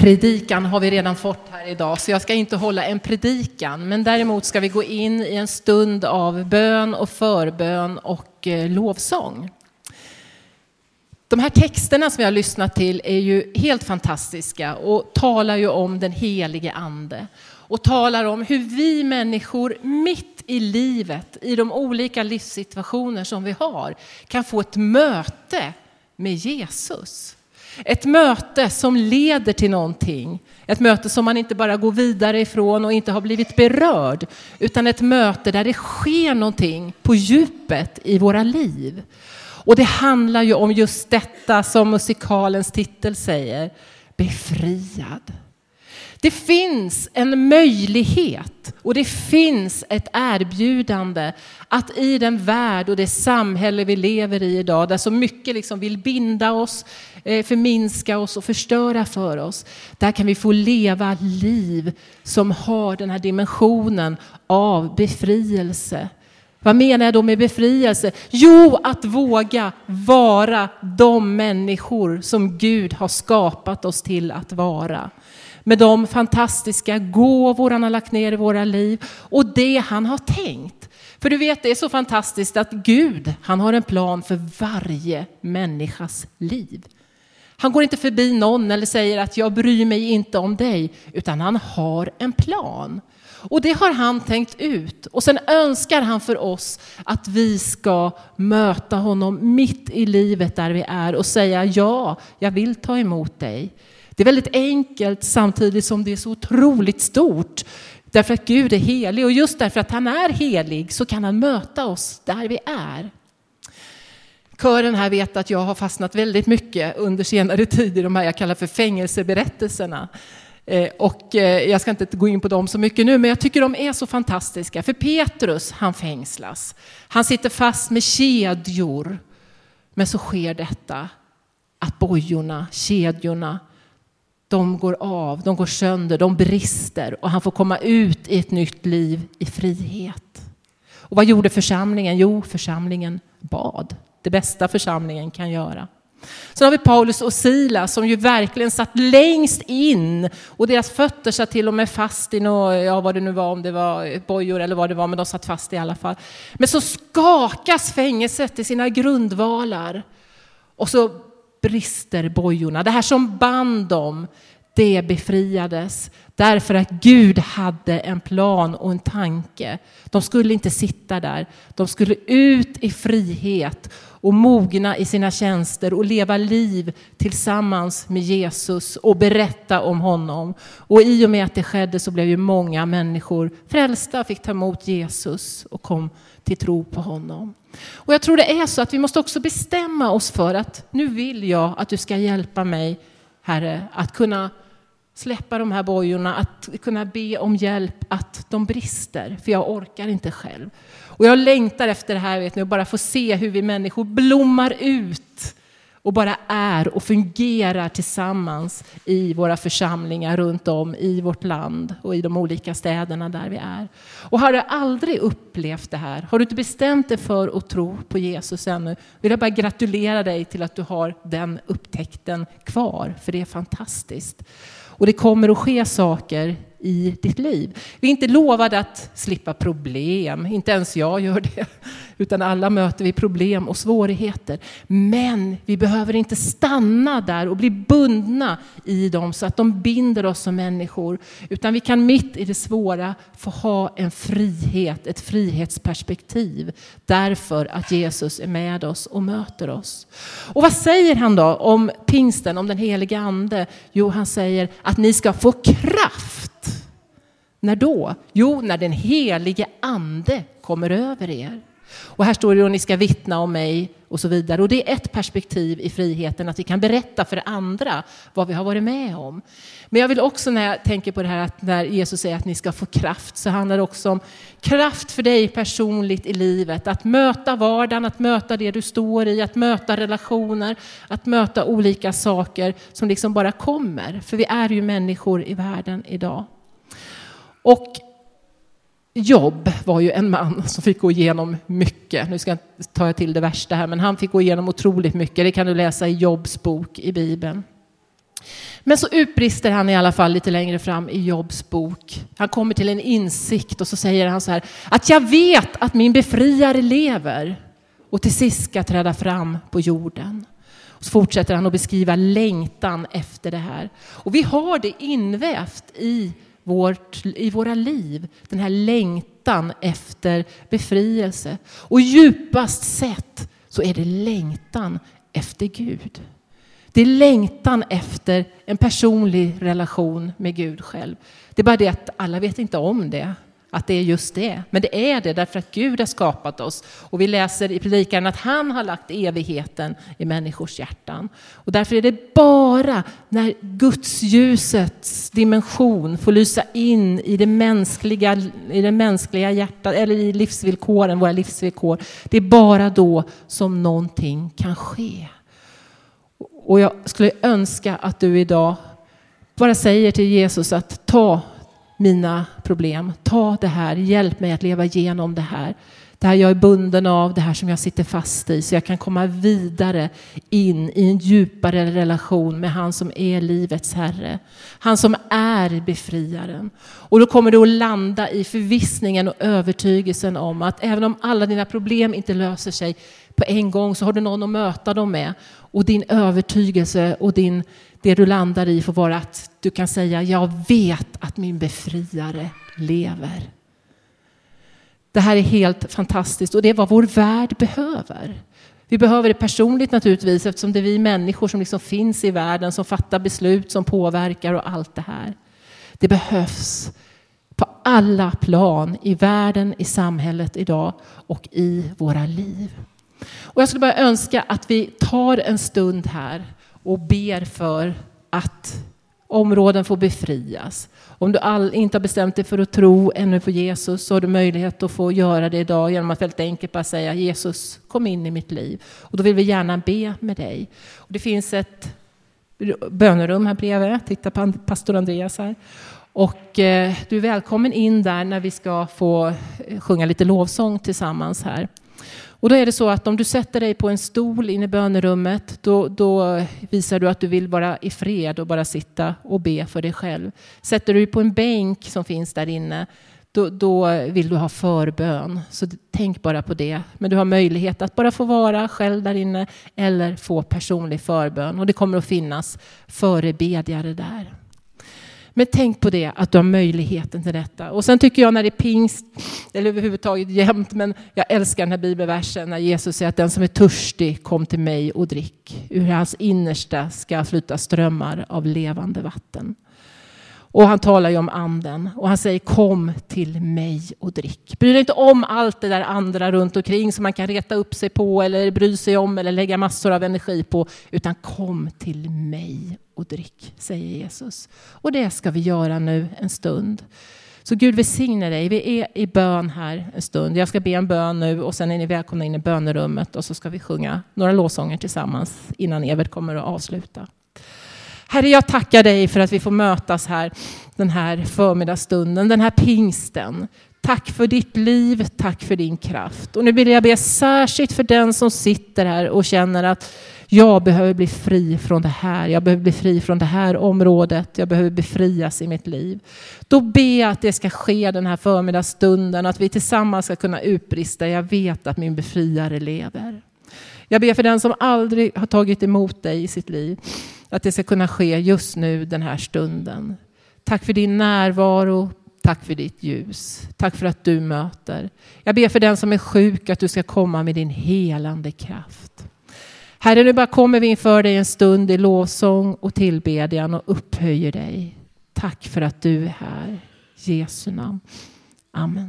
Predikan har vi redan fått här idag, så jag ska inte hålla en predikan, men däremot ska vi gå in i en stund av bön och förbön och eh, lovsång. De här texterna som vi har lyssnat till är ju helt fantastiska och talar ju om den helige ande och talar om hur vi människor mitt i livet, i de olika livssituationer som vi har, kan få ett möte med Jesus. Ett möte som leder till någonting. Ett möte som man inte bara går vidare ifrån och inte har blivit berörd, utan ett möte där det sker någonting på djupet i våra liv. Och det handlar ju om just detta som musikalens titel säger, befriad. Det finns en möjlighet och det finns ett erbjudande att i den värld och det samhälle vi lever i idag, där så mycket liksom vill binda oss, eh, förminska oss och förstöra för oss, där kan vi få leva liv som har den här dimensionen av befrielse. Vad menar jag då med befrielse? Jo, att våga vara de människor som Gud har skapat oss till att vara med de fantastiska gåvor han har lagt ner i våra liv och det han har tänkt. För du vet, det är så fantastiskt att Gud, han har en plan för varje människas liv. Han går inte förbi någon eller säger att jag bryr mig inte om dig, utan han har en plan. Och det har han tänkt ut. Och sen önskar han för oss att vi ska möta honom mitt i livet där vi är och säga ja, jag vill ta emot dig. Det är väldigt enkelt samtidigt som det är så otroligt stort. Därför att Gud är helig och just därför att han är helig så kan han möta oss där vi är. Kören här vet att jag har fastnat väldigt mycket under senare tid i de här jag kallar för fängelseberättelserna. Eh, och eh, jag ska inte gå in på dem så mycket nu, men jag tycker de är så fantastiska. För Petrus, han fängslas. Han sitter fast med kedjor. Men så sker detta att bojorna, kedjorna, de går av, de går sönder, de brister och han får komma ut i ett nytt liv i frihet. Och vad gjorde församlingen? Jo, församlingen bad. Det bästa församlingen kan göra. Sen har vi Paulus och Sila som ju verkligen satt längst in och deras fötter satt till och med fast i något, ja vad det nu var, om det var bojor eller vad det var, men de satt fast i alla fall. Men så skakas fängelset i sina grundvalar och så brister bojorna. Det här som band dem, det befriades därför att Gud hade en plan och en tanke. De skulle inte sitta där, de skulle ut i frihet och mogna i sina tjänster och leva liv tillsammans med Jesus och berätta om honom. Och i och med att det skedde så blev ju många människor frälsta, fick ta emot Jesus och kom till tro på honom. Och jag tror det är så att vi måste också bestämma oss för att nu vill jag att du ska hjälpa mig, Herre, att kunna släppa de här bojorna, att kunna be om hjälp att de brister, för jag orkar inte själv. Och jag längtar efter det här, vet ni, och bara få se hur vi människor blommar ut och bara är och fungerar tillsammans i våra församlingar runt om i vårt land och i de olika städerna där vi är. Och har du aldrig upplevt det här, har du inte bestämt dig för att tro på Jesus ännu, vill jag bara gratulera dig till att du har den upptäckten kvar, för det är fantastiskt. Och det kommer att ske saker i ditt liv. Vi är inte lovade att slippa problem, inte ens jag gör det, utan alla möter vi problem och svårigheter. Men vi behöver inte stanna där och bli bundna i dem så att de binder oss som människor, utan vi kan mitt i det svåra få ha en frihet, ett frihetsperspektiv, därför att Jesus är med oss och möter oss. Och vad säger han då om pingsten, om den helige ande? Jo, han säger att ni ska få kraft när då? Jo, när den helige ande kommer över er. Och här står det att ni ska vittna om mig och så vidare. Och det är ett perspektiv i friheten, att vi kan berätta för andra vad vi har varit med om. Men jag vill också när jag tänker på det här att när Jesus säger att ni ska få kraft så handlar det också om kraft för dig personligt i livet. Att möta vardagen, att möta det du står i, att möta relationer, att möta olika saker som liksom bara kommer. För vi är ju människor i världen idag. Och Jobb var ju en man som fick gå igenom mycket. Nu ska jag ta till det värsta här, men han fick gå igenom otroligt mycket. Det kan du läsa i Jobs bok i Bibeln. Men så utbrister han i alla fall lite längre fram i Jobs bok. Han kommer till en insikt och så säger han så här att jag vet att min befriare lever och till sist ska träda fram på jorden. Och så fortsätter han att beskriva längtan efter det här. Och vi har det invävt i, vårt, i våra liv, den här längtan efter befrielse. Och djupast sett så är det längtan efter Gud. Det är längtan efter en personlig relation med Gud själv. Det är bara det att alla vet inte om det, att det är just det. Men det är det därför att Gud har skapat oss. Och vi läser i predikan att han har lagt evigheten i människors hjärtan. Och därför är det bara när Guds ljusets dimension får lysa in i det mänskliga, i det mänskliga hjärtat, eller i livsvillkoren, våra livsvillkor. Det är bara då som någonting kan ske. Och jag skulle önska att du idag bara säger till Jesus att ta mina problem, ta det här, hjälp mig att leva igenom det här. Det här jag är bunden av, det här som jag sitter fast i så jag kan komma vidare in i en djupare relation med han som är livets Herre. Han som är befriaren. Och då kommer du att landa i förvissningen och övertygelsen om att även om alla dina problem inte löser sig på en gång så har du någon att möta dem med. Och din övertygelse och din, det du landar i får vara att du kan säga jag vet att min befriare lever. Det här är helt fantastiskt och det är vad vår värld behöver. Vi behöver det personligt naturligtvis eftersom det är vi människor som liksom finns i världen som fattar beslut som påverkar och allt det här. Det behövs på alla plan i världen, i samhället idag och i våra liv. Och jag skulle bara önska att vi tar en stund här och ber för att områden får befrias. Om du all, inte har bestämt dig för att tro ännu på Jesus så har du möjlighet att få göra det idag genom att väldigt enkelt bara säga Jesus kom in i mitt liv. Och då vill vi gärna be med dig. Och det finns ett bönerum här bredvid. Titta på pastor Andreas här. Och eh, du är välkommen in där när vi ska få eh, sjunga lite lovsång tillsammans här. Och då är det så att om du sätter dig på en stol inne i bönerummet, då, då, visar du att du vill vara i fred och bara sitta och be för dig själv. Sätter du dig på en bänk som finns där inne, då, då, vill du ha förbön. Så tänk bara på det. Men du har möjlighet att bara få vara själv där inne eller få personlig förbön. Och det kommer att finnas förebedjare där. Men tänk på det, att du har möjligheten till detta. Och sen tycker jag när det är pingst, eller överhuvudtaget jämt, men jag älskar den här bibelversen när Jesus säger att den som är törstig, kom till mig och drick. Ur hans innersta ska flyta strömmar av levande vatten. Och han talar ju om anden och han säger kom till mig och drick. Bry dig inte om allt det där andra runt omkring som man kan reta upp sig på eller bry sig om eller lägga massor av energi på. Utan kom till mig och drick, säger Jesus. Och det ska vi göra nu en stund. Så Gud välsigne dig. Vi är i bön här en stund. Jag ska be en bön nu och sen är ni välkomna in i bönerummet och så ska vi sjunga några låsånger tillsammans innan Evert kommer att avsluta. Herre, jag tackar dig för att vi får mötas här den här förmiddagsstunden, den här pingsten. Tack för ditt liv, tack för din kraft. Och nu vill jag be särskilt för den som sitter här och känner att jag behöver bli fri från det här. Jag behöver bli fri från det här området. Jag behöver befrias i mitt liv. Då ber jag att det ska ske den här förmiddagsstunden, att vi tillsammans ska kunna utbrista. Jag vet att min befriare lever. Jag ber för den som aldrig har tagit emot dig i sitt liv, att det ska kunna ske just nu den här stunden. Tack för din närvaro, tack för ditt ljus. Tack för att du möter. Jag ber för den som är sjuk att du ska komma med din helande kraft. Herre, nu bara kommer vi inför dig en stund i lovsång och tillbedjan och upphöjer dig. Tack för att du är här. Jesu namn. Amen.